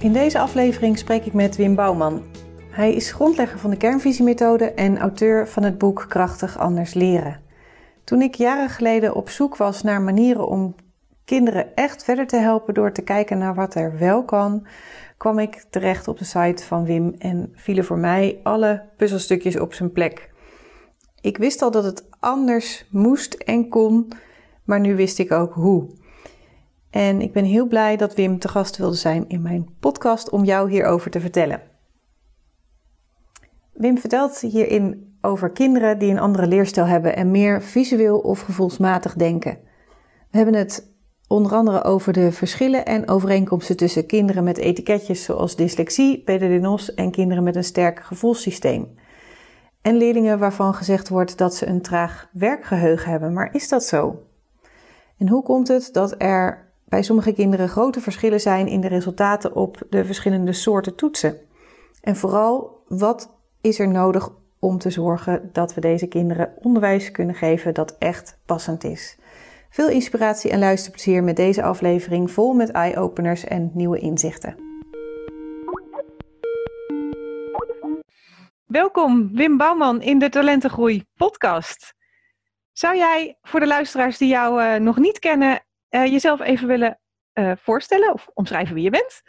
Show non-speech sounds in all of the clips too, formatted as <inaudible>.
In deze aflevering spreek ik met Wim Bouwman. Hij is grondlegger van de kernvisiemethode en auteur van het boek Krachtig Anders Leren. Toen ik jaren geleden op zoek was naar manieren om kinderen echt verder te helpen door te kijken naar wat er wel kan, kwam ik terecht op de site van Wim en vielen voor mij alle puzzelstukjes op zijn plek. Ik wist al dat het anders moest en kon, maar nu wist ik ook hoe. En ik ben heel blij dat Wim te gast wilde zijn in mijn podcast om jou hierover te vertellen. Wim vertelt hierin over kinderen die een andere leerstijl hebben en meer visueel of gevoelsmatig denken. We hebben het onder andere over de verschillen en overeenkomsten tussen kinderen met etiketjes zoals dyslexie, PDD-NOS en kinderen met een sterk gevoelssysteem. En leerlingen waarvan gezegd wordt dat ze een traag werkgeheugen hebben. Maar is dat zo? En hoe komt het dat er bij sommige kinderen grote verschillen zijn in de resultaten op de verschillende soorten toetsen? En vooral, wat is er nodig om te zorgen dat we deze kinderen onderwijs kunnen geven dat echt passend is? Veel inspiratie en luisterplezier met deze aflevering vol met eye-openers en nieuwe inzichten. Welkom Wim Bouwman in de Talentengroei podcast. Zou jij voor de luisteraars die jou uh, nog niet kennen, uh, jezelf even willen uh, voorstellen of omschrijven wie je bent?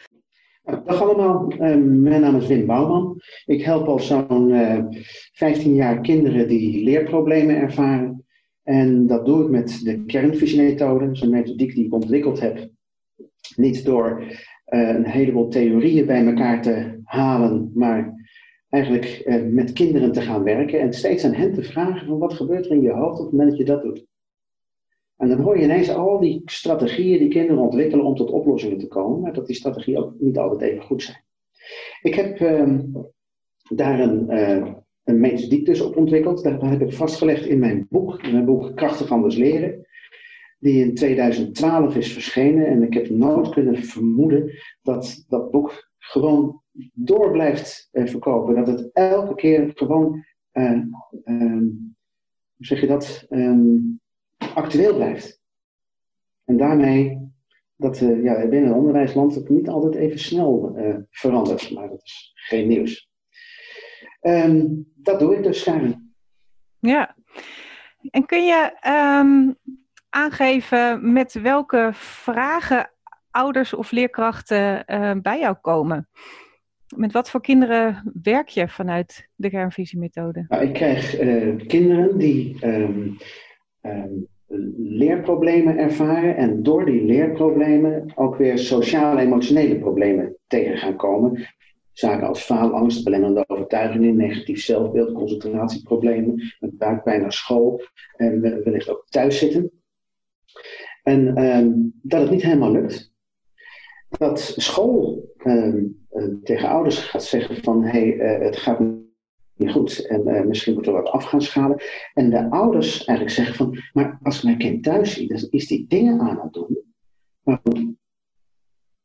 Dag allemaal, mijn naam is Wim Bouwman. Ik help al zo'n 15 jaar kinderen die leerproblemen ervaren. En dat doe ik met de kernvisiemethode, dat een methodiek die ik ontwikkeld heb. Niet door een heleboel theorieën bij elkaar te halen, maar eigenlijk eh, met kinderen te gaan werken en steeds aan hen te vragen van wat gebeurt er in je hoofd op het moment dat je dat doet. En dan hoor je ineens al die strategieën die kinderen ontwikkelen om tot oplossingen te komen, maar dat die strategieën ook niet altijd even goed zijn. Ik heb uh, daar een, uh, een dus op ontwikkeld. Dat heb ik vastgelegd in mijn boek, mijn boek Krachtig Anders Leren, die in 2012 is verschenen. En ik heb nooit kunnen vermoeden dat dat boek gewoon door blijft uh, verkopen. Dat het elke keer gewoon, uh, um, hoe zeg je dat, um, actueel blijft. En daarmee dat uh, ja, binnen het onderwijsland het niet altijd even snel verandert. Maar dat is geen nieuws. Um, dat doe ik dus, Karen. Ja. En kun je aangeven met welke vragen ouders of leerkrachten bij jou komen? Met wat voor kinderen werk je vanuit de kernvisiemethode? Nou, ik krijg uh, kinderen die um, um, leerproblemen ervaren en door die leerproblemen ook weer sociaal-emotionele problemen tegen gaan komen. Zaken als faalangst, belemmerende overtuigingen, negatief zelfbeeld, concentratieproblemen, met buikpijn naar school en wellicht ook thuis zitten. En um, dat het niet helemaal lukt. Dat school uh, tegen ouders gaat zeggen van hé, hey, uh, het gaat goed en uh, misschien moeten we wat af gaan schalen. En de ouders eigenlijk zeggen van, maar als mijn kind thuis zie, dan is die dingen aan het doen. Maar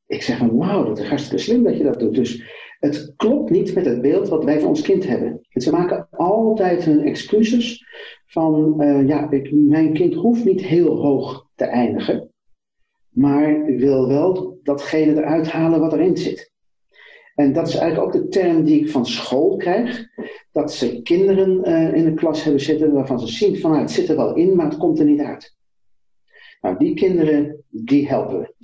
ik zeg van wauw, dat is hartstikke slim dat je dat doet. Dus het klopt niet met het beeld wat wij van ons kind hebben. En ze maken altijd hun excuses van, ja, ik, mijn kind hoeft niet heel hoog te eindigen. Maar wil wel datgene eruit halen wat erin zit. En dat is eigenlijk ook de term die ik van school krijg. Dat ze kinderen uh, in de klas hebben zitten waarvan ze zien van nou, het zit er wel in, maar het komt er niet uit. Nou, die kinderen, die helpen we.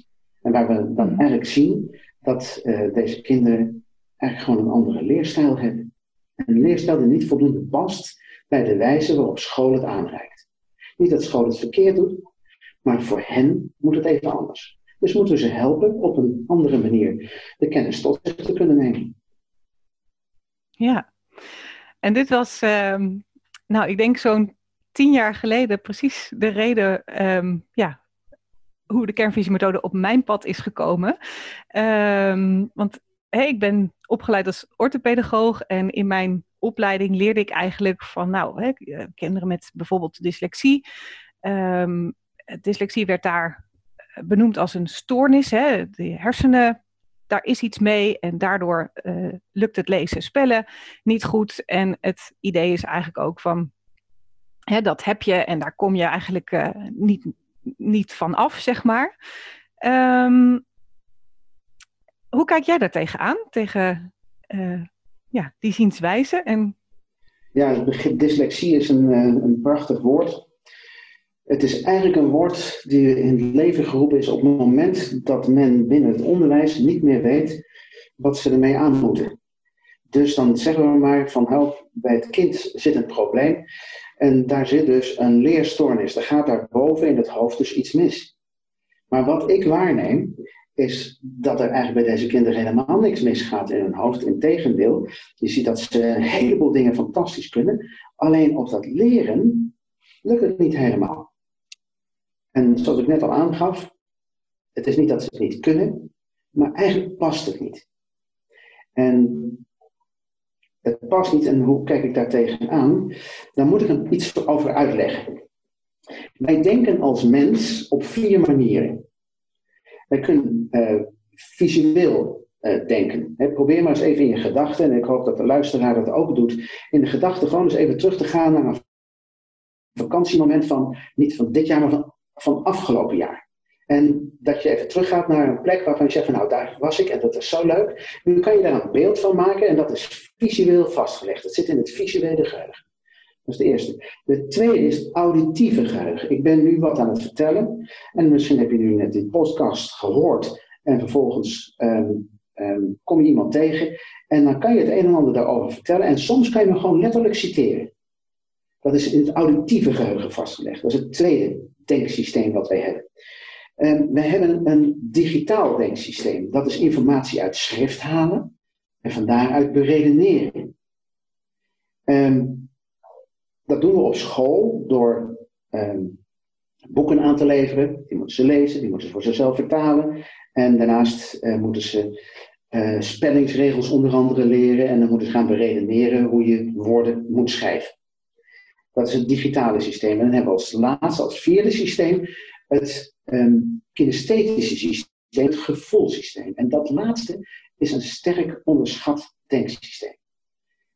En waar we dan eigenlijk zien dat uh, deze kinderen eigenlijk gewoon een andere leerstijl hebben. Een leerstijl die niet voldoende past bij de wijze waarop school het aanreikt. Niet dat school het verkeerd doet, maar voor hen moet het even anders. Dus moeten we ze helpen op een andere manier de kennis tot zich te kunnen nemen. Ja, en dit was, uh, nou, ik denk zo'n tien jaar geleden precies de reden um, ja, hoe de kernvisiemethode op mijn pad is gekomen. Ehm, want hey, ik ben opgeleid als orthopedagoog en in mijn opleiding leerde ik eigenlijk van, nou, hè, kinderen met bijvoorbeeld dyslexie. Dyslexie werd daar benoemd als een stoornis. Hè? De hersenen, daar is iets mee en daardoor uh, lukt het lezen spellen niet goed. En het idee is eigenlijk ook van, hè, dat heb je en daar kom je eigenlijk uh, niet, niet van af, zeg maar. Um, hoe kijk jij daar tegenaan? Tegen uh, ja, die zienswijze? En... Ja, dyslexie is een, een prachtig woord. Het is eigenlijk een woord die in het leven geroepen is op het moment dat men binnen het onderwijs niet meer weet wat ze ermee aan moeten. Dus dan zeggen we maar van help, bij het kind zit een probleem en daar zit dus een leerstoornis. Er gaat daar boven in het hoofd dus iets mis. Maar wat ik waarneem, is dat er eigenlijk bij deze kinderen helemaal niks misgaat in hun hoofd. Integendeel, je ziet dat ze een heleboel dingen fantastisch kunnen. Alleen op dat leren lukt het niet helemaal. En zoals ik net al aangaf, het is niet dat ze het niet kunnen, maar eigenlijk past het niet. En het past niet, en hoe kijk ik daar tegenaan? Dan moet ik er iets over uitleggen. Wij denken als mens op vier manieren. Wij kunnen uh, visueel uh, denken. probeer maar eens even in je gedachten, en ik hoop dat de luisteraar dat ook doet, in de gedachten gewoon eens even terug te gaan naar een vakantiemoment van, niet van dit jaar, maar van van afgelopen jaar. En dat je even teruggaat naar een plek waarvan je zegt van nou daar was ik en dat is zo leuk. Nu kan je daar een beeld van maken en dat is visueel vastgelegd. Het zit in het visuele geheugen. Dat is de eerste. De tweede is auditieve geheugen. Ik ben nu wat aan het vertellen en misschien heb je nu net die podcast gehoord en vervolgens um, um, kom je iemand tegen en dan kan je het een en ander daarover vertellen en soms kan je hem gewoon letterlijk citeren. Dat is in het auditieve geheugen vastgelegd. Dat is het tweede denksysteem wat wij hebben. Um, wij hebben een digitaal denksysteem. Dat is informatie uit schrift halen en van daaruit beredeneren. Um, dat doen we op school door um, boeken aan te leveren. Die moeten ze lezen, die moeten ze voor zichzelf vertalen. En daarnaast uh, moeten ze uh, spellingsregels onder andere leren. En dan moeten ze gaan beredeneren hoe je woorden moet schrijven. Dat is het digitale systeem. En dan hebben we als laatste, als vierde systeem, het um, kinesthetische systeem, het gevoelsysteem. En dat laatste is een sterk onderschat denksysteem.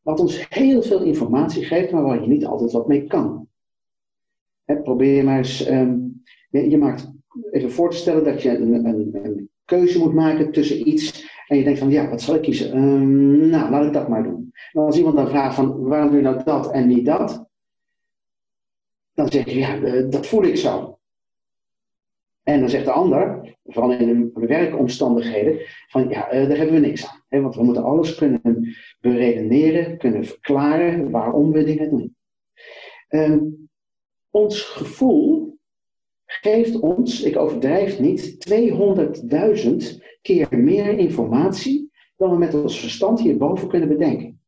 Wat ons heel veel informatie geeft, maar waar je niet altijd wat mee kan. Probeer maar eens, um, je, maakt, even voor te stellen dat je een, een, een, keuze moet maken tussen iets en je denkt van, ja, wat zal ik kiezen? Um, nou, laat ik dat maar doen. Maar als iemand dan vraagt van, waarom doe je nou dat en niet dat? Dan zeg je, ja, eh, dat voel ik zo. En dan zegt de ander, vooral in de werkomstandigheden, van ja, eh, daar hebben we niks aan. Want we moeten alles kunnen beredeneren, kunnen verklaren waarom we dingen doen. Um, ons gevoel geeft ons, ik overdrijf niet, 200.000 keer meer informatie dan we met ons verstand hierboven kunnen bedenken.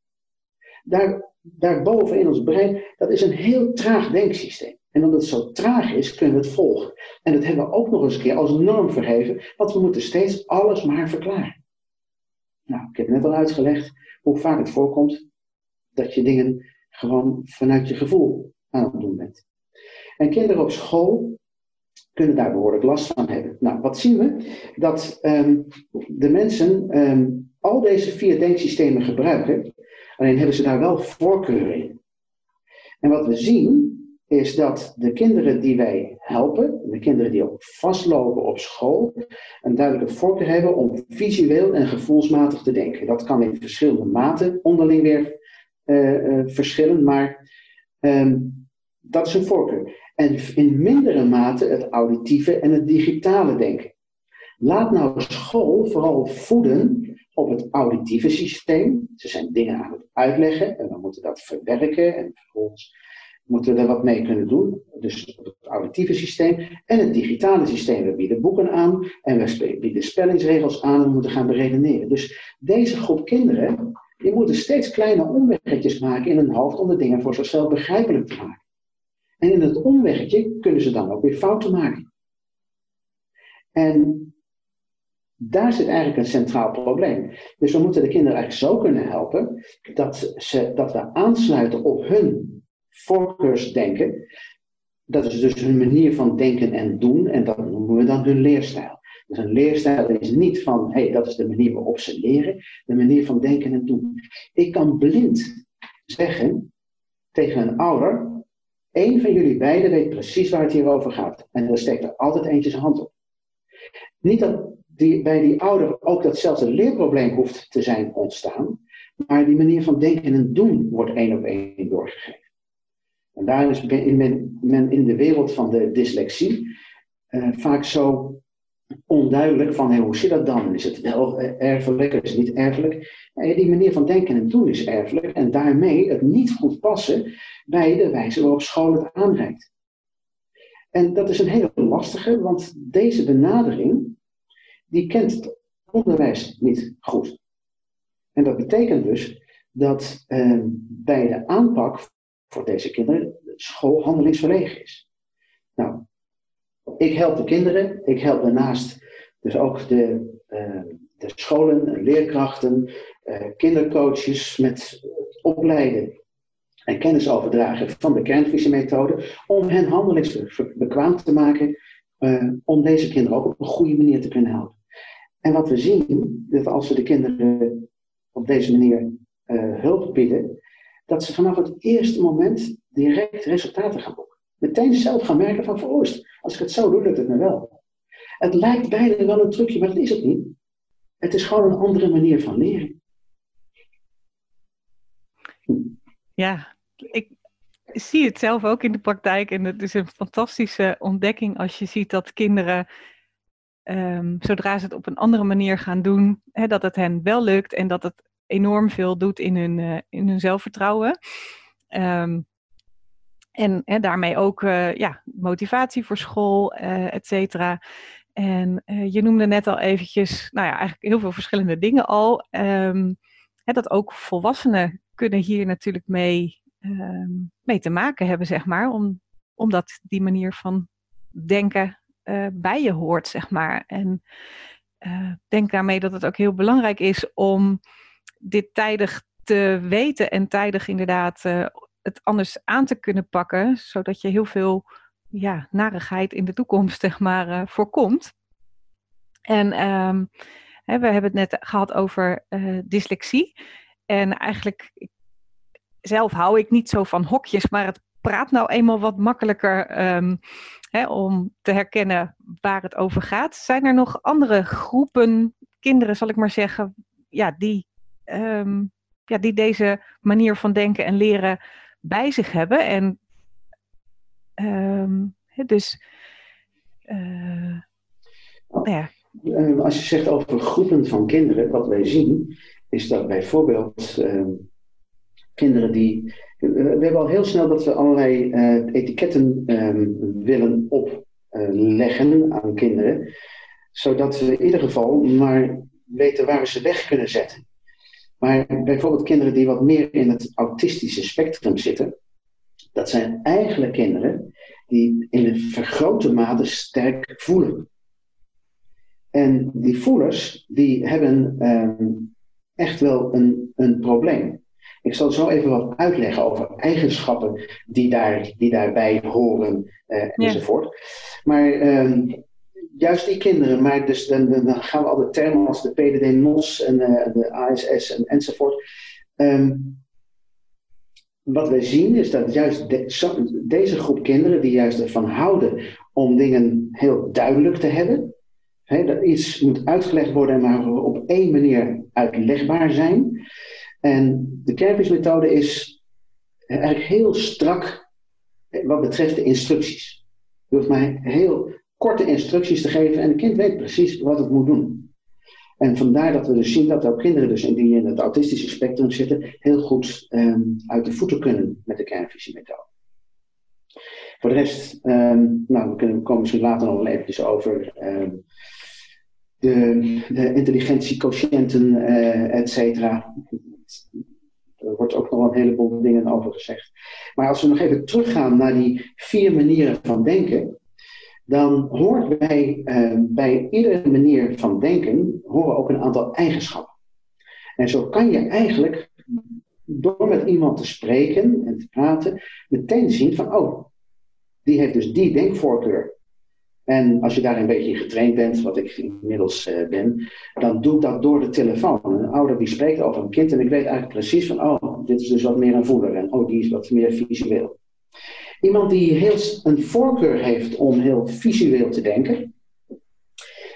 Daar daarboven in ons brein, dat is een heel traag denksysteem. En omdat het zo traag is, kunnen we het volgen. En dat hebben we ook nog eens een keer als norm verheven, want we moeten steeds alles maar verklaren. Nou, ik heb net al uitgelegd hoe vaak het voorkomt dat je dingen gewoon vanuit je gevoel aan het doen bent. En kinderen op school kunnen daar behoorlijk last van hebben. Nou, wat zien we? Dat um, de mensen um, al deze vier denksystemen gebruiken Alleen hebben ze daar wel voorkeur in. En wat we zien is dat de kinderen die wij helpen, de kinderen die ook vastlopen op school, een duidelijke voorkeur hebben om visueel en gevoelsmatig te denken. Dat kan in verschillende maten onderling weer uh, verschillen, maar um, dat is een voorkeur. En in mindere mate het auditieve en het digitale denken. Laat nou school vooral voeden op het auditieve systeem. Ze zijn dingen aan het uitleggen en we moeten dat verwerken en vervolgens moeten we er wat mee kunnen doen. Dus op het auditieve systeem en het digitale systeem. We bieden boeken aan en we bieden spellingsregels aan en we moeten gaan beredeneren. Dus deze groep kinderen, die moeten steeds kleine omweggetjes maken in hun hoofd om de dingen voor zichzelf begrijpelijk te maken. En in het omweggetje kunnen ze dan ook weer fouten maken. En daar zit eigenlijk een centraal probleem. Dus we moeten de kinderen eigenlijk zo kunnen helpen dat, ze, dat we aansluiten op hun voorkeursdenken. Dat is dus hun manier van denken en doen en dat noemen we dan hun leerstijl. Dus een leerstijl is niet van, hé, hey, dat is de manier waarop ze leren, de manier van denken en doen. Ik kan blind zeggen tegen een ouder, één van jullie beiden weet precies waar het hier over gaat. En dan steekt er altijd eentje zijn hand op. Niet dat die, bij die ouder ook datzelfde leerprobleem hoeft te zijn ontstaan, maar die manier van denken en doen wordt één op één doorgegeven. En daar is men, men in de wereld van de dyslexie uh, vaak zo onduidelijk van hoe zit dat dan? Is het wel erfelijk, is het niet erfelijk? die manier van denken en doen is erfelijk en daarmee het niet goed passen bij de wijze waarop school het aanreikt. En dat is een hele lastige, want deze benadering die kent het onderwijs niet goed. En dat betekent dus dat eh, bij de aanpak voor deze kinderen school handelingsverlegen is. Nou, ik help de kinderen, ik help daarnaast dus ook de, uh, de scholen, leerkrachten, uh, kindercoaches met opleiden en kennis overdragen van de kernvisiemethode om hen handelingsbekwaam te maken uh, om deze kinderen ook op een goede manier te kunnen helpen. En wat we zien, dat als we de kinderen op deze manier hulp bieden, dat ze vanaf het eerste moment direct resultaten gaan boeken. Meteen zelf gaan merken van veroost. Als ik het zo doe, lukt het me wel. Het lijkt bijna wel een trucje, maar dat is het niet. Het is gewoon een andere manier van leren. Ja, ik zie het zelf ook in de praktijk. En het is een fantastische ontdekking als je ziet dat kinderen, um, zodra ze het op een andere manier gaan doen, dat het hen wel lukt en dat het enorm veel doet in hun, uh, in hun zelfvertrouwen. Um, en, daarmee ook uh, ja, motivatie voor school, uh, et cetera. En je noemde net al eventjes, nou ja, eigenlijk heel veel verschillende dingen al. Um, dat ook volwassenen kunnen hier natuurlijk mee, mee te maken hebben, zeg maar. Om, omdat die manier van denken bij je hoort, zeg maar. En denk daarmee dat het ook heel belangrijk is om dit tijdig te weten en tijdig inderdaad het anders aan te kunnen pakken, zodat je heel veel ja, narigheid in de toekomst <laughs> zeg maar, uh, voorkomt. En um, hè, we hebben het net gehad over uh, dyslexie. En eigenlijk, zelf hou ik niet zo van hokjes, maar het praat nou eenmaal wat makkelijker um, om te herkennen waar het over gaat. Zijn er nog andere groepen kinderen, zal ik maar zeggen, ja, die, um, ja, die deze manier van denken en leren bij zich hebben. En um, dus, uh, nou ja. Ehm, als je zegt over groepen van kinderen, wat wij zien, is dat bijvoorbeeld uh, kinderen die. we hebben al heel snel dat we allerlei uh, etiketten willen opleggen aan kinderen, zodat we in ieder geval maar weten waar we ze weg kunnen zetten. Maar bijvoorbeeld kinderen die wat meer in het autistische spectrum zitten, dat zijn eigenlijk kinderen die in een vergrote mate sterk voelen. En die voelers, die hebben um, echt wel een, een probleem. Ik zal zo even wat uitleggen over eigenschappen die, daar, die daarbij horen uh, enzovoort. Maar um, juist die kinderen, maar dus dan, dan gaan we al de termen als de PDD-NOS en uh, de ASS en, enzovoort. Um, wat wij zien is dat juist deze groep kinderen, die juist ervan houden om dingen heel duidelijk te hebben, hè, dat iets moet uitgelegd worden, maar op één manier uitlegbaar zijn. En de Kervis-methode is eigenlijk heel strak wat betreft de instructies. Je hoeft maar heel korte instructies te geven en het kind weet precies wat het moet doen. En vandaar dat we dus zien dat ook kinderen dus die in het autistische spectrum zitten, heel goed um, uit de voeten kunnen met de kernvisiemethode. Voor de rest, um, nou, we kunnen, komen misschien later nog wel eventjes over um, de, de uh, et cetera. Er wordt ook nog een heleboel dingen over gezegd. Maar als we nog even teruggaan naar die vier manieren van denken, dan hoort bij, uh, bij iedere manier van denken horen ook een aantal eigenschappen. En zo kan je eigenlijk door met iemand te spreken en te praten, meteen zien van, oh, die heeft dus die denkvoorkeur. En als je daar een beetje getraind bent, wat ik inmiddels uh, ben, dan doe ik dat door de telefoon. Een ouder die spreekt over een kind en ik weet eigenlijk precies van, oh, dit is dus wat meer een voeder en oh, die is wat meer visueel. Iemand die heel een voorkeur heeft om heel visueel te denken,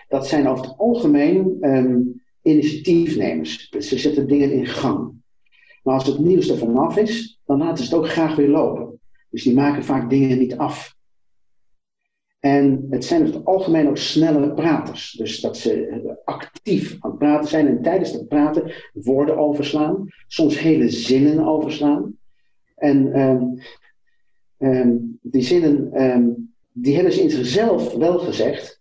dat zijn over het algemeen um, initiatiefnemers. Ze zetten dingen in gang. Maar als het nieuws er vanaf is, dan laten ze het ook graag weer lopen. Dus die maken vaak dingen niet af. En het zijn over het algemeen ook snelle praters. Dus dat ze actief aan het praten zijn en tijdens het praten woorden overslaan. Soms hele zinnen overslaan. En um, die zinnen, um, die hebben ze in zichzelf wel gezegd.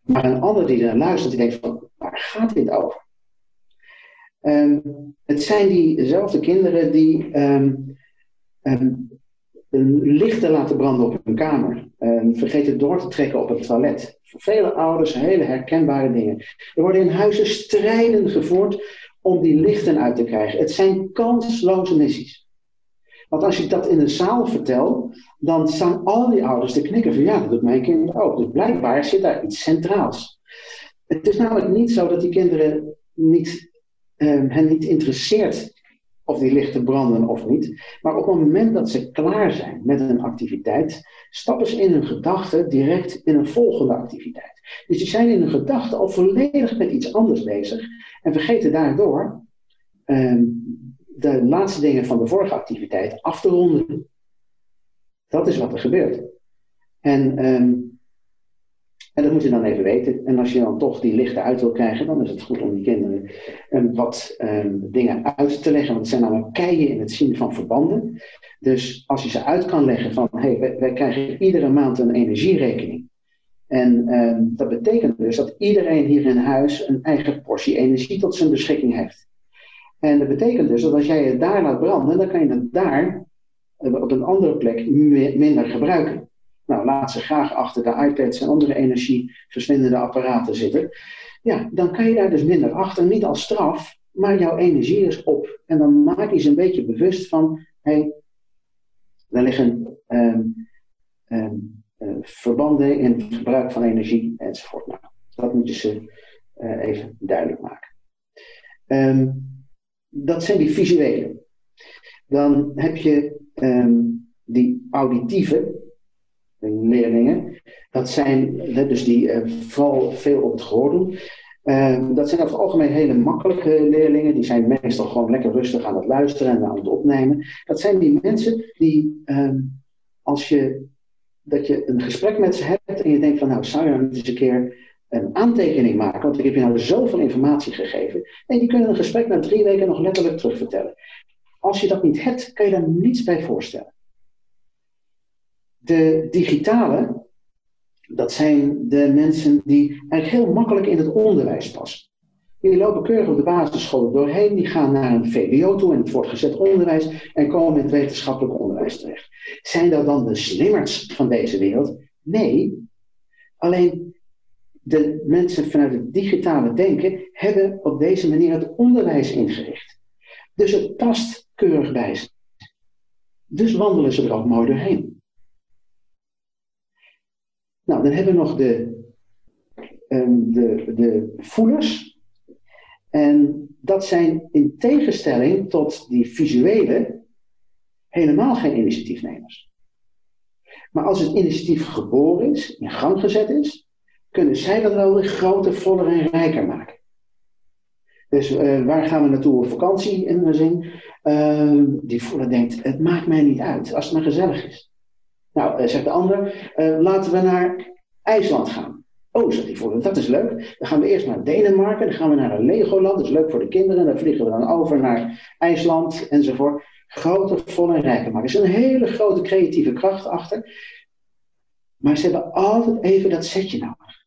Maar een ander die er luistert, die denkt van, waar gaat dit over? het zijn diezelfde kinderen die lichten laten branden op hun kamer. Um, vergeten door te trekken op het toilet. Voor vele ouders hele herkenbare dingen. Er worden in huizen strijden gevoerd om die lichten uit te krijgen. Het zijn kansloze missies. Want als je dat in een zaal vertelt, dan staan al die ouders te knikken van ja, dat doet mijn kind ook. Dus blijkbaar zit daar iets centraals. Het is namelijk niet zo dat die kinderen niet, um, hen niet interesseert of die lichten branden of niet. Maar op het moment dat ze klaar zijn met een activiteit, stappen ze in hun gedachten direct in een volgende activiteit. Dus die zijn in hun gedachten al volledig met iets anders bezig en vergeten daardoor um, de laatste dingen van de vorige activiteit af te ronden. Dat is wat er gebeurt. En um, en dat moet je dan even weten. En als je dan toch die lichten uit wil krijgen, dan is het goed om die kinderen um, wat um, dingen uit te leggen. Want het zijn namelijk keien in het zien van verbanden. Dus als je ze uit kan leggen van, hé, hey, wij, krijgen iedere maand een energierekening. En um, dat betekent dus dat iedereen hier in huis een eigen portie energie tot zijn beschikking heeft. En dat betekent dus dat als jij het daar laat branden, dan kan je het daar eh, op een andere plek minder gebruiken. Nou, laat ze graag achter de iPads en andere energieversnellende apparaten zitten. Ja, dan kan je daar dus minder achter, niet als straf, maar jouw energie is op. En dan maak je ze een beetje bewust van, hé, hey, er liggen um, um, uh, verbanden in het gebruik van energie enzovoort. Nou, dat moet je ze uh, even duidelijk maken. Um, dat zijn die visuele. Dan heb je die auditieve, leerlingen. Dat zijn dus die uh, vooral veel op het gehoor doen. Uh, dat zijn over het algemeen hele makkelijke leerlingen. Die zijn meestal gewoon lekker rustig aan het luisteren en aan het opnemen. Dat zijn die mensen die, uh, als je, dat je een gesprek met ze hebt en je denkt van nou zou je nou niet eens een keer een aantekening maken, want ik heb je nou zoveel informatie gegeven. En die kunnen een gesprek na drie weken nog letterlijk terugvertellen. Als je dat niet hebt, kan je daar niets bij voorstellen. De digitale, dat zijn de mensen die eigenlijk heel makkelijk in het onderwijs passen. Die lopen keurig op de basisscholen doorheen, die gaan naar een VWO toe in het voortgezet onderwijs en komen in het wetenschappelijk onderwijs terecht. Zijn dat dan de slimmerts van deze wereld? Nee. Alleen de mensen vanuit het digitale denken hebben op deze manier het onderwijs ingericht. Dus het past keurig bij ze. Dus wandelen ze er ook mooi doorheen. Nou, dan hebben we nog de, um, de, de voelers. En dat zijn in tegenstelling tot die visuele helemaal geen initiatiefnemers. Maar als het initiatief geboren is, in gang gezet is, kunnen zij dat wel groter, voller en rijker maken. Dus uh, waar gaan we naartoe op vakantie in mijn zin? Uh, die voeler denkt, het maakt mij niet uit, als het maar gezellig is. Nou, uh, zegt de ander, uh, laten we naar IJsland gaan. Oh, zegt die voor dat is leuk. Dan gaan we eerst naar Denemarken, dan gaan we naar een Legoland, dat is leuk voor de kinderen. Dan vliegen we dan over naar IJsland enzovoort. Groter, vol en rijker maken. Er is een hele grote creatieve kracht achter. Maar ze hebben altijd even dat setje nodig.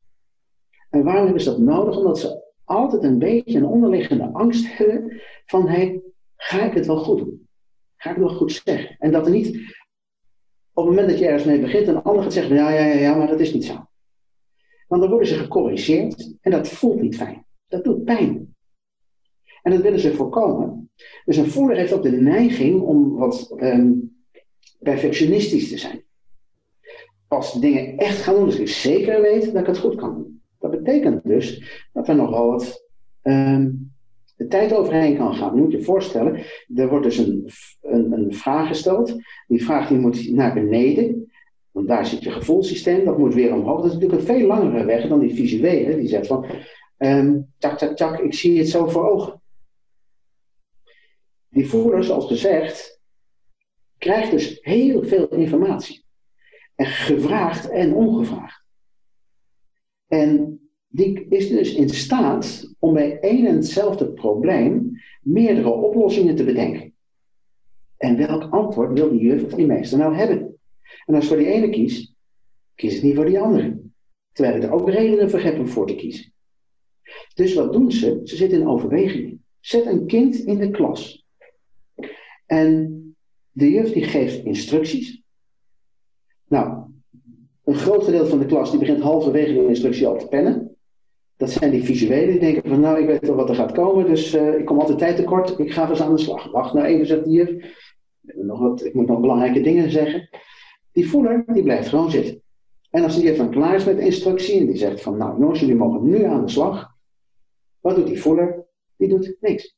En waarom hebben ze dat nodig? Omdat ze altijd een beetje een onderliggende angst hebben van, ga ik het wel goed doen? Ga ik het wel goed zeggen? En dat er niet op het moment dat je ergens mee begint, een ander gaat zeggen: ja, ja, ja, ja, maar dat is niet zo. Want dan worden ze gecorrigeerd en dat voelt niet fijn. Dat doet pijn. En dat willen ze voorkomen. Dus een voerder heeft ook de neiging om wat ehm, perfectionistisch te zijn. Als dingen echt gaan doen, dus ik zeker weet dat ik het goed kan doen. Dat betekent dus dat er nogal wat ehm, de tijd overheen kan gaan. Je moet je voorstellen, er wordt dus een, een, een vraag gesteld. Die vraag die moet naar beneden. Want daar zit je gevoelssysteem, dat moet weer omhoog. Dat is natuurlijk een veel langere weg dan die visuele. Die zegt van, um, tak, tak, tak, ik zie het zo voor ogen. Die voerder, zoals gezegd, krijgt dus heel veel informatie. En gevraagd en ongevraagd. En die is dus in staat om bij één en hetzelfde probleem meerdere oplossingen te bedenken. En welk antwoord wil die juf of die meester nou hebben? En als ik voor die ene kies, kies ik niet voor die andere. Terwijl er ook redenen voor heb om voor te kiezen. Dus wat doen ze? Ze zitten in overwegingen. Zet een kind in de klas. En de juf die geeft instructies. Nou, een groot gedeelte van de klas die begint halverwege de instructie al te pennen. Dat zijn die visuele die denken van nou, ik weet wel wat er gaat komen, dus uh, ik kom altijd tijd tekort, ik ga eens aan de slag. Wacht nou even, zegt wat, ik moet nog belangrijke dingen zeggen. Die voeler, die blijft gewoon zitten. En als juf dan klaar is met instructie en die zegt van nou jongens, jullie mogen nu aan de slag. Wat doet die voeler? Die doet niks.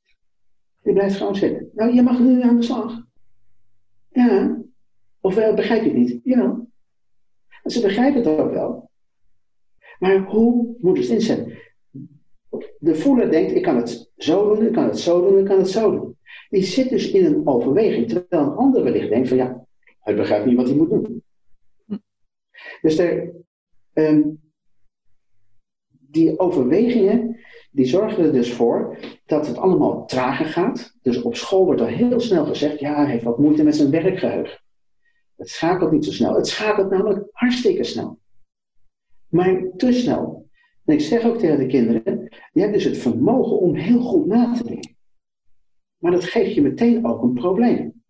Die blijft gewoon zitten. Nou, je mag nu aan de slag. Ja. Of uh, begrijp je het niet? Ja. En ze begrijpen het ook wel. Maar hoe moet het inzetten? De voeler denkt, ik kan het zo doen, ik kan het zo doen, ik kan het zo doen. Die zit dus in een overweging, terwijl een ander wellicht denkt van ja, hij begrijpt niet wat hij moet doen. Dus um, die overwegingen, die zorgen er dus voor dat het allemaal trager gaat. Dus op school wordt er heel snel gezegd, ja, hij heeft wat moeite met zijn werkgeheugen. Het schakelt niet zo snel. Het schakelt namelijk hartstikke snel. Maar te snel. En ik zeg ook tegen de kinderen, je hebt dus het vermogen om heel goed na te denken. Maar dat geeft je meteen ook een probleem.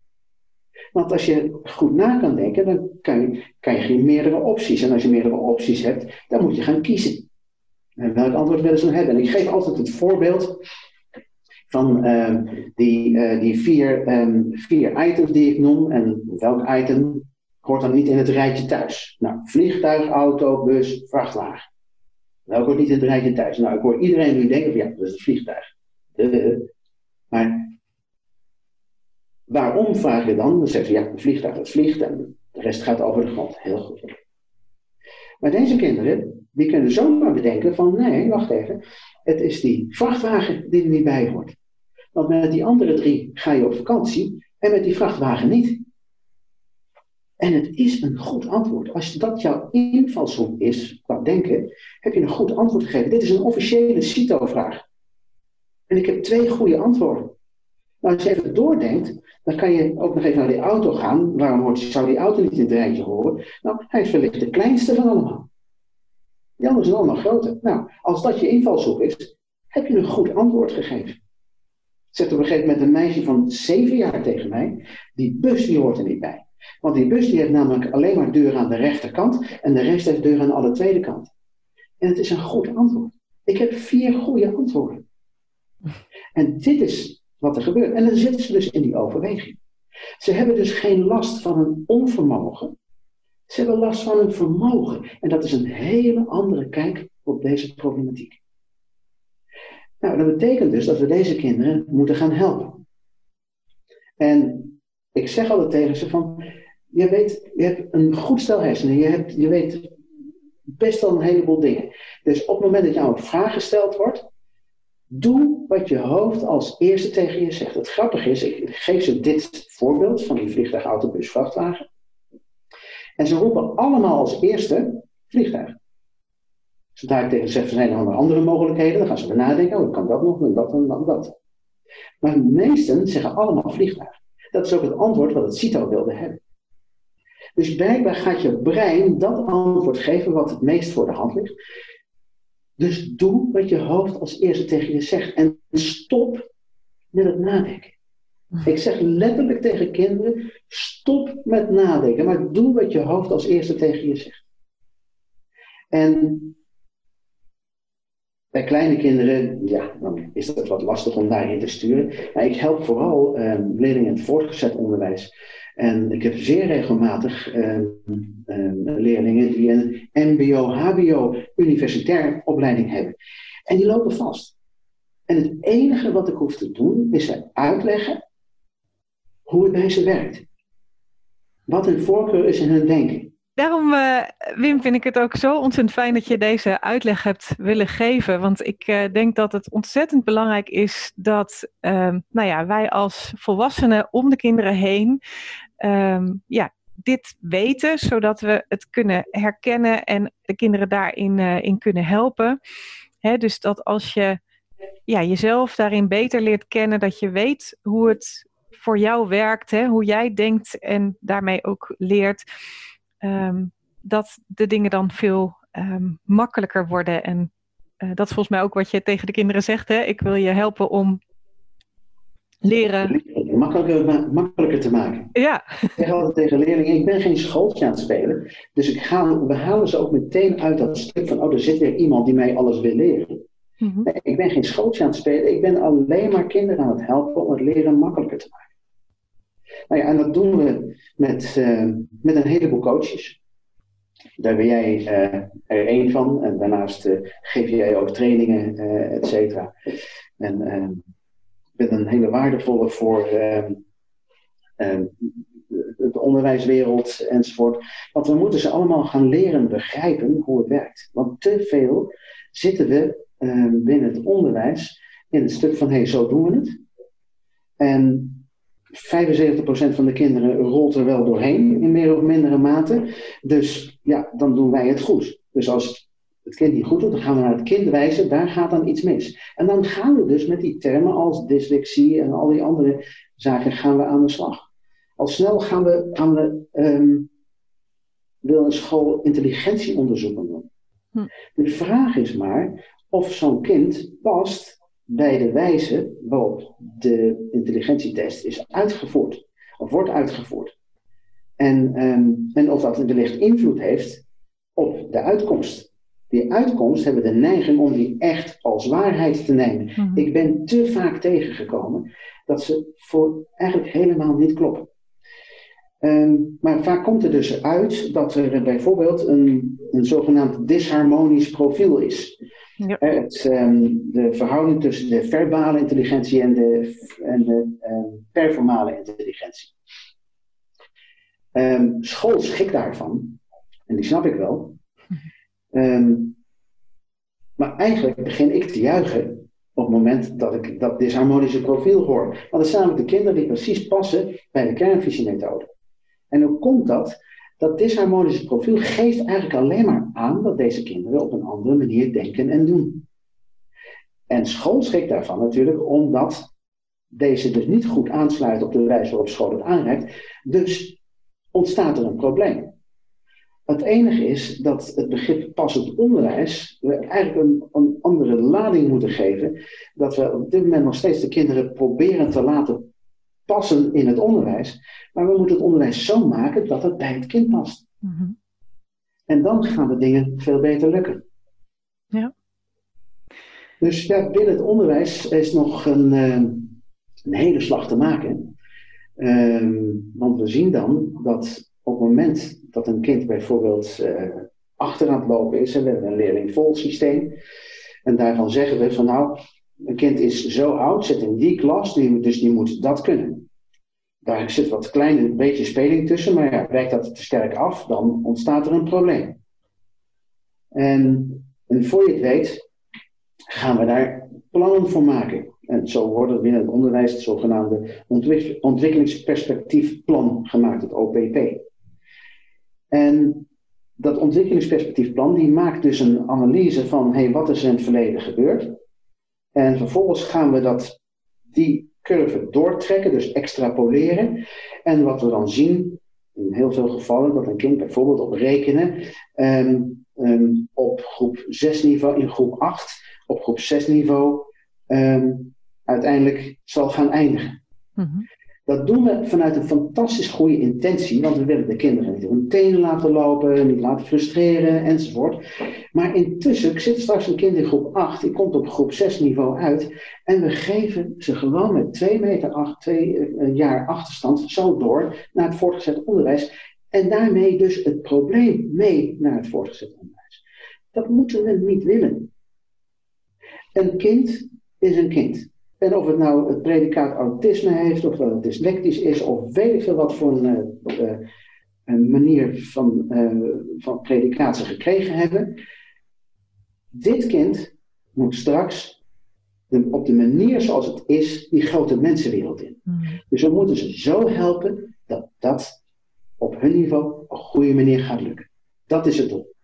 Want als je goed na kan denken, dan kan je, meerdere opties. En als je meerdere opties hebt, dan moet je gaan kiezen. En welk antwoord willen ze dan hebben? En ik geef altijd het voorbeeld van uh, die, uh, die vier, um, vier items die ik noem. En welk item hoort dan niet in het rijtje thuis? Nou, vliegtuig, auto, bus, vrachtwagen. Welk hoort niet in het rijtje thuis? Nou, ik hoor iedereen nu denken van ja, dat is het vliegtuig. Maar waarom vraag je dan? Dan zeggen ze ja, een vliegtuig dat vliegt en de rest gaat over de grond. Heel goed. Maar deze kinderen, die kunnen zomaar bedenken van nee, wacht even. Het is die vrachtwagen die er niet bij hoort. Want met die andere drie ga je op vakantie en met die vrachtwagen niet. En het is een goed antwoord. Als dat jouw invalshoek is qua denken, heb je een goed antwoord gegeven. Dit is een officiële CITO-vraag. En ik heb twee goede antwoorden. Nou, als je even doordenkt, dan kan je ook nog even naar die auto gaan. Waarom hoort, zou die auto niet in het rijtje horen? Nou, hij is wellicht de kleinste van allemaal. Die anderen zijn allemaal groter. Nou, als dat je invalshoek is, heb je een goed antwoord gegeven. Zegt op een gegeven moment een meisje van zeven jaar tegen mij, die bus die hoort er niet bij. Want die bus die heeft namelijk alleen maar deuren aan de rechterkant en de rest heeft deuren aan alle tweede kant. En het is een goed antwoord. Ik heb vier goede antwoorden. En dit is wat er gebeurt. En dan zitten ze dus in die overweging. Ze hebben dus geen last van een onvermogen. Ze hebben last van een vermogen. En dat is een hele andere kijk op deze problematiek. Nou, dat betekent dus dat we deze kinderen moeten gaan helpen. En ik zeg altijd tegen ze van, je weet, je hebt een goed stel hersenen, je, hebt, je weet best wel een heleboel dingen. Dus op het moment dat jou een vraag gesteld wordt, doe wat je hoofd als eerste tegen je zegt. Het grappige is, ik geef ze dit voorbeeld van die vliegtuig, autobus, vrachtwagen. En ze roepen allemaal als eerste vliegtuig. Zodra ik tegen ze zeg, zijn er andere mogelijkheden, dan gaan ze nadenken, oh, kan dat nog, en dat en dat. Maar de meesten zeggen allemaal vliegtuig. Dat is ook het antwoord wat het CITO wilde hebben. Dus blijkbaar gaat je brein dat antwoord geven wat het meest voor de hand ligt. Dus doe wat je hoofd als eerste tegen je zegt. En stop met het nadenken. Ik zeg letterlijk tegen kinderen: stop met nadenken, maar doe wat je hoofd als eerste tegen je zegt. En Bij kleine kinderen, ja, dan is dat wat lastig om daarin te sturen. Maar ik help vooral um, leerlingen in het voortgezet onderwijs. En ik heb zeer regelmatig um, um, leerlingen die een MBO, HBO, universitair opleiding hebben. En die lopen vast. En het enige wat ik hoef te doen, is ze uitleggen hoe het bij ze werkt. Wat hun voorkeur is in hun denken. Daarom, uh, Wim, vind ik het ook zo ontzettend fijn dat je deze uitleg hebt willen geven. Want ik uh, denk dat het ontzettend belangrijk is dat uh, nou ja, wij als volwassenen om de kinderen heen ehm, ja, dit weten, zodat we het kunnen herkennen en de kinderen daarin uh, in kunnen helpen. Hè, dus dat als je ja, jezelf daarin beter leert kennen, dat je weet hoe het voor jou werkt, hè, hoe jij denkt en daarmee ook leert um, dat de dingen dan veel um, makkelijker worden. En uh, dat is volgens mij ook wat je tegen de kinderen zegt. Hè? Ik wil je helpen om leren. Makkelijker, makkelijker te maken. Ja. Ik zeg altijd tegen leerlingen: ik ben geen schooltje aan het spelen. Dus ik ga, we halen ze ook meteen uit dat stuk van: oh, er zit weer iemand die mij alles wil leren. Mm -hmm. nee, ik ben geen schooltje aan het spelen. Ik ben alleen maar kinderen aan het helpen om het leren makkelijker te maken. Nou ja, en dat doen we met, uh, met een heleboel coaches. Daar ben jij uh, er één van. En daarnaast uh, geef jij ook trainingen, et cetera. En ik ben een hele waardevolle voor ehm, ehm, de onderwijswereld enzovoort. Want we moeten ze allemaal gaan leren begrijpen hoe het werkt. Want te veel zitten we ehm, binnen het onderwijs in het stuk van hé, hey, zo doen we het. En 75% van de kinderen rolt er wel doorheen in meer of mindere mate. Dus ja, dan doen wij het goed. Dus als het kind niet goed doet, dan gaan we naar het kind wijzen, daar gaat dan iets mis. En dan gaan we dus met die termen als dyslexie en al die andere zaken gaan we aan de slag. Al snel gaan we, gaan we um, wil een school intelligentieonderzoeken doen. Hm. De vraag is maar of zo'n kind past bij de wijze waarop de intelligentietest is uitgevoerd, of wordt uitgevoerd. En, um, en of dat wellicht invloed heeft op de uitkomst. Die uitkomst hebben de neiging om die echt als waarheid te nemen. Mm-hmm. Ik ben te vaak tegengekomen dat ze voor eigenlijk helemaal niet kloppen. Um, maar vaak komt er dus uit dat er bijvoorbeeld een, een zogenaamd disharmonisch profiel is. Ja. Het, um, de verhouding tussen de verbale intelligentie en de, en de um, performale intelligentie. Um, school schikt daarvan, en die snap ik wel. maar eigenlijk begin ik te juichen op het moment dat ik dat disharmonische profiel hoor. Want dat zijn namelijk de kinderen die precies passen bij de kernvisiemethode. En hoe komt dat? Dat disharmonische profiel geeft eigenlijk alleen maar aan dat deze kinderen op een andere manier denken en doen. En school schikt daarvan natuurlijk omdat deze dus niet goed aansluit op de wijze waarop school het aanreikt. Dus ontstaat er een probleem. Het enige is dat het begrip passend onderwijs we eigenlijk een, een, andere lading moeten geven. Dat we op dit moment nog steeds de kinderen proberen te laten passen in het onderwijs. Maar we moeten het onderwijs zo maken dat het bij het kind past. Mm-hmm. En dan gaan de dingen veel beter lukken. Ja. Dus ja, binnen het onderwijs is nog een, uh, een hele slag te maken. Uh, want we zien dan dat op het moment dat een kind bijvoorbeeld uh, achter aan het lopen is, en we hebben een leerling-vol systeem, en daarvan zeggen we van nou, een kind is zo oud, zit in die klas, dus die moet dat kunnen. Daar zit wat klein een beetje speling tussen, maar ja, wijkt dat te sterk af, dan ontstaat er een probleem. En, en voor je het weet, gaan we daar plannen voor maken. En zo wordt er binnen het onderwijs het zogenaamde ontwikkelingsperspectiefplan gemaakt, het OPP. En dat ontwikkelingsperspectiefplan die maakt dus een analyse van hey, wat is in het verleden gebeurd. En vervolgens gaan we dat, die curve doortrekken, dus extrapoleren. En wat we dan zien, in heel veel gevallen, dat een kind bijvoorbeeld op rekenen um, um, op groep 6 niveau, in groep 8, op groep 6 niveau, um, uiteindelijk zal gaan eindigen. Mm. Dat doen we vanuit een fantastisch goede intentie, want we willen de kinderen niet hun tenen laten lopen, niet laten frustreren enzovoort. Maar intussen, ik zit straks een kind in groep 8, die komt op groep 6 niveau uit en we geven ze gewoon met 2 meter, 8, 2 uh, jaar achterstand zo door naar het voortgezet onderwijs en daarmee dus het probleem mee naar het voortgezet onderwijs. Dat moeten we niet willen. Een kind is een kind. En of het nou het predicaat autisme heeft, of dat het dyslectisch is, of weet ik veel wat voor een, uh, een manier van, uh, van predicaat ze gekregen hebben. Dit kind moet straks de, op de manier zoals het is, die grote mensenwereld in. Mm. Dus we moeten ze zo helpen dat dat op hun niveau op een goede manier gaat lukken. Dat is het doel.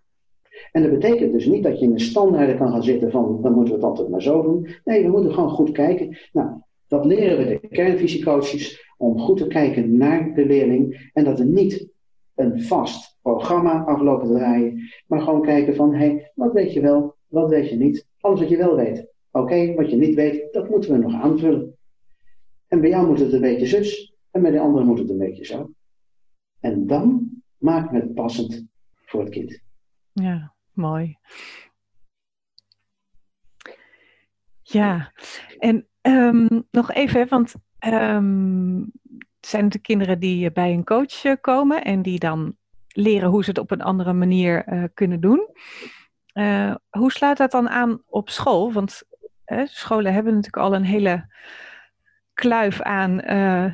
En dat betekent dus niet dat je in de standaarden kan gaan zitten van dan moeten we het altijd maar zo doen. Nee, we moeten gewoon goed kijken. Nou, dat leren we de kernvisiecoaches om goed te kijken naar de leerling en dat er niet een vast programma aflopen draaien, maar gewoon kijken van hé, hey, wat weet je wel, wat weet je niet, alles wat je wel weet. Oké, wat je niet weet, dat moeten we nog aanvullen. En bij jou moet het een beetje zus en bij de andere moet het een beetje zo. En dan maken we het passend voor het kind. Ja, mooi. Ja, en ehm, nog even, want um, zijn de kinderen die bij een coach eh, komen en die dan leren hoe ze het op een andere manier uh, kunnen doen. Hoe slaat dat dan aan op school? Want scholen hebben natuurlijk al een hele kluif aan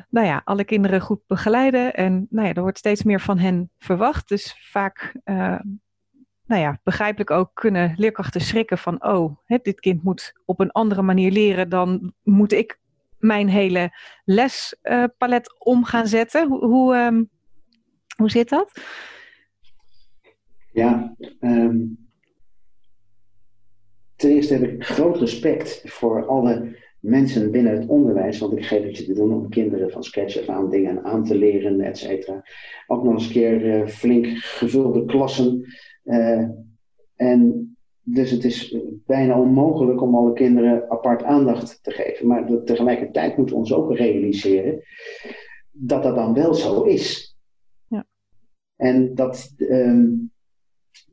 nou ja, alle kinderen goed begeleiden. En nou ja, er wordt steeds meer van hen verwacht. Dus vaak, uh, nou ja, begrijpelijk ook kunnen leerkrachten schrikken van... oh, hè, dit kind moet op een andere manier leren... dan moet ik mijn hele lespalet uh, om gaan zetten. Hoe, hoe, um, hoe zit dat? Ja, um, ten eerste heb ik groot respect voor alle mensen binnen het onderwijs, want ik geef het je te doen om kinderen van sketch af aan dingen aan te leren, et cetera. Ook nog eens een keer uh, flink gevulde klassen. Uh, en dus het is bijna onmogelijk om alle kinderen apart aandacht te geven. Maar tegelijkertijd moeten we ons ook realiseren dat dat dan wel zo is. Ja. En dat, um,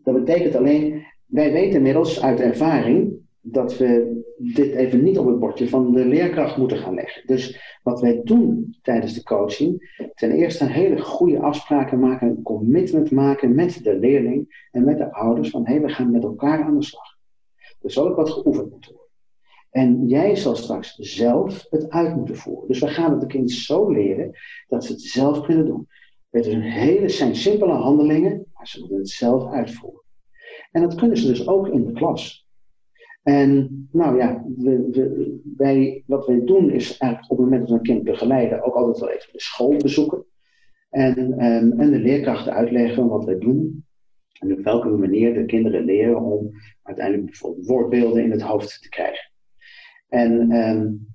dat betekent alleen, wij weten inmiddels uit ervaring dat we dit even niet op het bordje van de leerkracht moeten gaan leggen. Dus wat wij doen tijdens de coaching, ten eerste een hele goede afspraken maken, een commitment maken met de leerling en met de ouders van hé, hey, we gaan met elkaar aan de slag. Er zal ook wat geoefend moeten worden. En jij zal straks zelf het uit moeten voeren. Dus we gaan het de kind zo leren dat ze het zelf kunnen doen. Het een hele, zijn simpele handelingen, maar ze moeten het zelf uitvoeren. En dat kunnen ze dus ook in de klas. En nou ja, wij, wat wij doen is eigenlijk op het moment dat we een kind begeleiden ook altijd wel even de school bezoeken. En, ehm, en de leerkrachten uitleggen wat wij doen. En op welke manier de kinderen leren om uiteindelijk bijvoorbeeld woordbeelden in het hoofd te krijgen. En um,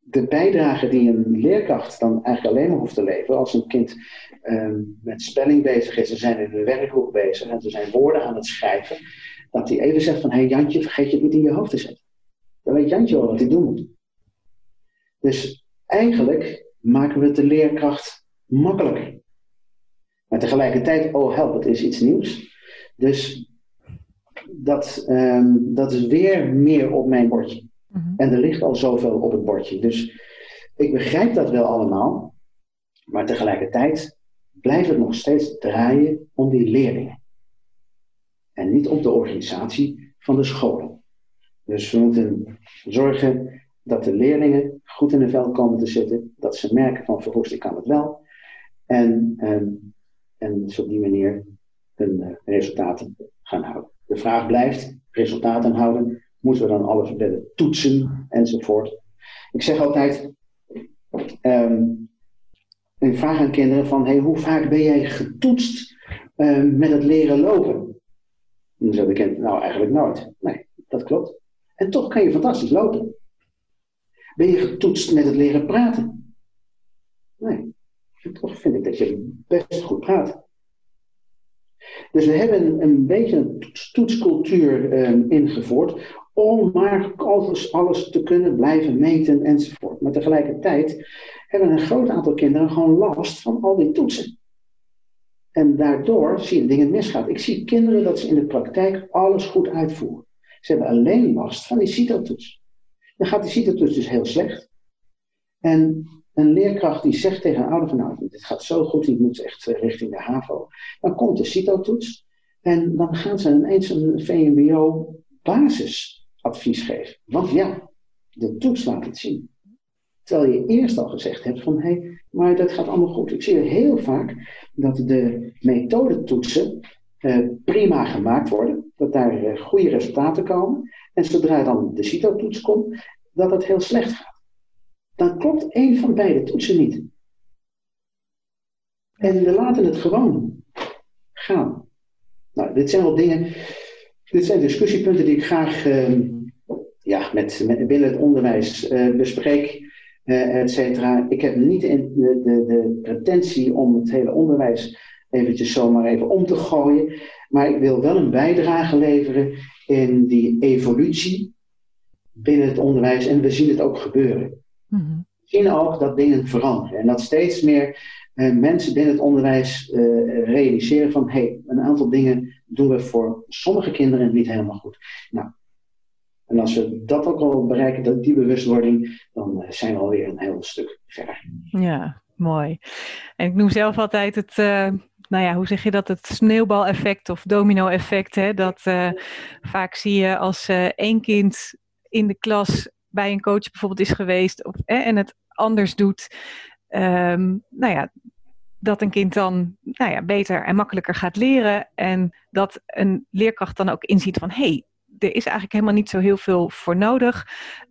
de bijdrage die een leerkracht dan eigenlijk alleen maar hoeft te leveren als een kind um, met spelling bezig is, ze zijn in een werkgroep bezig en ze zijn woorden aan het schrijven, dat hij even zegt van, hé hey Jantje, vergeet je het niet in je hoofd te zetten. Dan weet Jantje wel wat hij doen moet. Dus eigenlijk maken we het de leerkracht makkelijker. Maar tegelijkertijd, oh help, het is iets nieuws. Dus dat, um, dat is weer meer op mijn bordje. Mm-hmm. En er ligt al zoveel op het bordje. Dus ik begrijp dat wel allemaal. Maar tegelijkertijd blijft het nog steeds draaien om die leerlingen en niet op de organisatie van de scholen. Dus we moeten zorgen dat de leerlingen goed in de vel komen te zitten, dat ze merken van verhoest, ik kan het wel. En, en, en dus op die manier hun uh, resultaten gaan houden. De vraag blijft, resultaten houden, moeten we dan alles willen toetsen enzovoort. Ik zeg altijd, um, ik vraag aan kinderen van, hey, hoe vaak ben jij getoetst um, met het leren lopen? En dan zei de nou eigenlijk nooit. Nee, dat klopt. En toch kan je fantastisch lopen. Ben je getoetst met het leren praten? Nee. toch vind ik dat je best goed praat. Dus we hebben een beetje een toetscultuur um, ingevoerd om maar alles, alles te kunnen blijven meten enzovoort. Maar tegelijkertijd hebben een groot aantal kinderen gewoon last van al die toetsen. En daardoor zie je dingen misgaan. Ik zie kinderen dat ze in de praktijk alles goed uitvoeren. Ze hebben alleen last van die CITO-toets. Dan gaat die CITO-toets dus heel slecht. En een leerkracht die zegt tegen een ouder van nou, dit gaat zo goed, die moet echt eh, richting de HAVO. Dan komt de CITO-toets en dan gaan ze ineens een VMBO basisadvies geven. Want ja, de toets laat het zien. Terwijl je eerst al gezegd hebt van hé, hey, maar dat gaat allemaal goed. Ik zie heel vaak dat de methodetoetsen eh, prima gemaakt worden, dat daar eh, goede resultaten komen. En zodra dan de CITO-toets komt, dat het heel slecht gaat. Dan klopt één van beide toetsen niet. En we laten het gewoon gaan. Nou, dit zijn wel dingen, dit zijn discussiepunten die ik graag uh, ja, met, met, binnen het onderwijs uh, bespreek, uh, et cetera. Ik heb niet de, de, de, pretentie om het hele onderwijs eventjes zomaar even om te gooien. Maar ik wil wel een bijdrage leveren in die evolutie binnen het onderwijs. En we zien het ook gebeuren. Mm We zien ook dat dingen veranderen. En dat steeds meer uh, mensen binnen het onderwijs uh, realiseren van... hé, hey, een aantal dingen doen we voor sommige kinderen niet helemaal goed. Nou, en als we dat ook al bereiken, dat, die bewustwording, dan uh, zijn we alweer een heel stuk verder. Ja, mooi. En ik noem zelf altijd het nou ja, hoe zeg je dat? Het sneeuwbaleffect of domino-effect. Dat uh, vaak zie je als uh, één kind in de klas bij een coach bijvoorbeeld is geweest of, en het anders doet. Um, nou ja, dat een kind dan nou ja, beter en makkelijker gaat leren. En dat een leerkracht dan ook inziet van hé, hey, er is eigenlijk helemaal niet zo heel veel voor nodig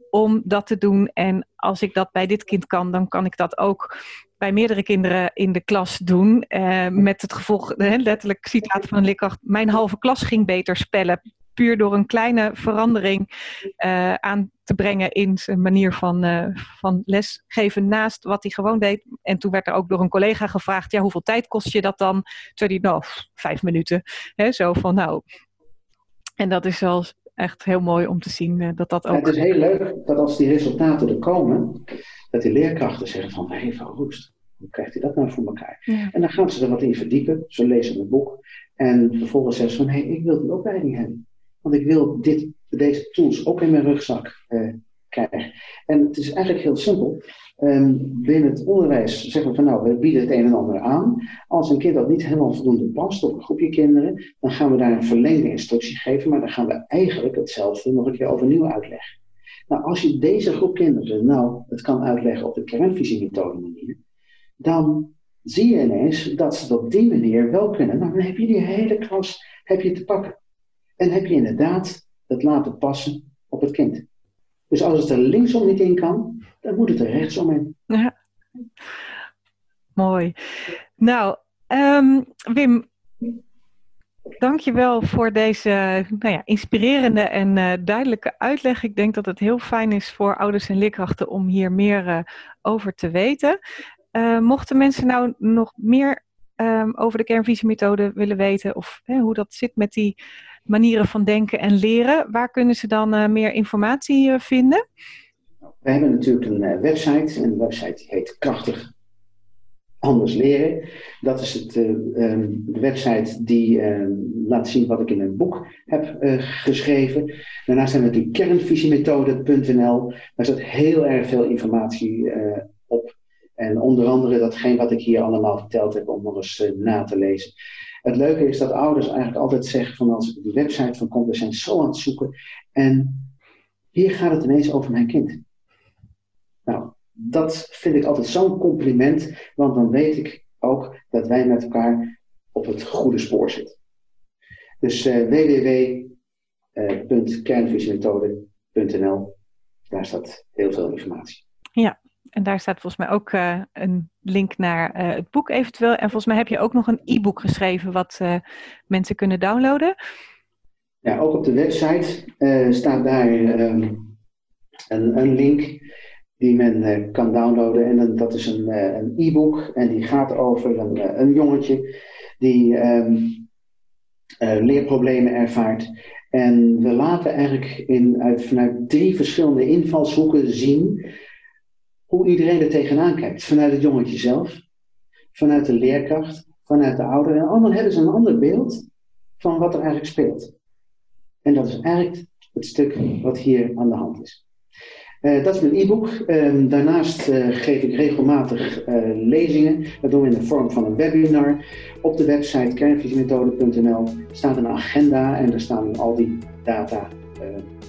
om dat te doen. En als ik dat bij dit kind kan, dan kan ik dat ook bij meerdere kinderen in de klas doen. Uh, met het gevolg, letterlijk citaat van leerkracht, mijn halve klas ging beter spellen. Puur door een kleine verandering uh, aan te brengen in zijn manier van, van lesgeven naast wat hij gewoon deed. En toen werd er ook door een collega gevraagd, ja, hoeveel tijd kost je dat dan? Toen hij, nou, vijf minuten. Hè, zo van, nou. En dat is wel echt heel mooi om te zien dat dat ook... Ja, het is heel leuk dat als die resultaten er komen, dat die leerkrachten zeggen van, hé, hey, van Roest, hoe krijgt hij dat nou voor elkaar? En dan gaan ze er wat in verdiepen, ze lezen een boek en vervolgens zeggen ze van, hé, hey, ik wil die opleiding hebben. Want ik wil dit, deze tools ook in mijn rugzak uh, En het is eigenlijk heel simpel. Um, binnen het onderwijs zeggen we van nou, we bieden het een en ander aan. Als een kind dat niet helemaal voldoende past op een groepje kinderen, dan gaan we daar een verlengde instructie geven, maar dan gaan we eigenlijk hetzelfde nog een keer overnieuw uitleggen. Nou, als je deze groep kinderen nou het kan uitleggen op de kernvisiemethode manier, dan zie je ineens dat ze het op die manier wel kunnen. Nou, dan heb je die hele klas heb je te pakken. En heb je inderdaad het laten passen op het kind. Dus als het er linksom niet in kan, dan moet het er rechtsom in. Ja. Mooi. Nou, um, Wim, Dankjewel voor deze nou ja, inspirerende en uh, duidelijke uitleg. Ik denk dat het heel fijn is voor ouders en leerkrachten om hier meer uh, over te weten. Uh, mochten mensen nou nog meer um, over de kernvisiemethode willen weten of hè, hoe dat zit met die manieren van denken en leren, waar kunnen ze dan meer informatie vinden? We hebben natuurlijk een website en de website heet Krachtig anders leren. Dat is het, uh, de website die uh, laat zien wat ik in mijn boek heb geschreven. Daarnaast hebben we natuurlijk kernvisiemethode.nl. Daar staat heel erg veel informatie op. En onder andere datgene wat ik hier allemaal verteld heb om nog eens na te lezen. Het leuke is dat ouders eigenlijk altijd zeggen van als ik de website van komt, we zijn zo aan het zoeken. En hier gaat het ineens over mijn kind. Nou, dat vind ik altijd zo'n compliment, want dan weet ik ook dat wij met elkaar op het goede spoor zitten. Dus uh, www.kernvisiemethode.nl, daar staat heel veel informatie. Ja, en daar staat volgens mij ook uh, een link naar uh, het boek eventueel. En volgens mij heb je ook nog een e-book geschreven wat mensen kunnen downloaden. Ja, ook op de website staat daar um, een, een link die men kan downloaden. En dat is een, een e-book en die gaat over een, een jongetje die um, leerproblemen ervaart. En we laten eigenlijk in, uit, vanuit drie verschillende invalshoeken zien hoe iedereen er tegenaan kijkt. Vanuit het jongetje zelf, vanuit de leerkracht, vanuit de ouder. En allemaal hebben ze een ander beeld van wat er eigenlijk speelt. En dat is eigenlijk het stuk wat hier aan de hand is. Uh, dat is mijn e-book. Uh, daarnaast uh, geef ik regelmatig eh, lezingen. Dat doen we in de vorm van een webinar. Op de website kernvisiemethode.nl staat een agenda en daar staan al die data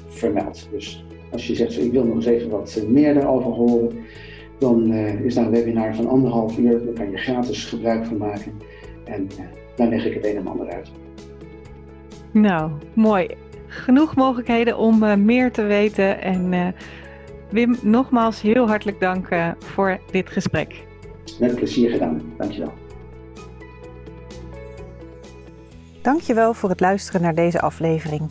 vermeld. Dus als je zegt, ik wil nog eens even wat meer daarover horen, dan is daar een webinar van anderhalf uur. Daar kan je gratis gebruik van maken. En dan leg ik het een en ander uit. Nou, mooi. Genoeg mogelijkheden om meer te weten en Wim, nogmaals heel hartelijk dank uh, voor dit gesprek. Met plezier gedaan. Dankjewel. Dankjewel voor het luisteren naar deze aflevering.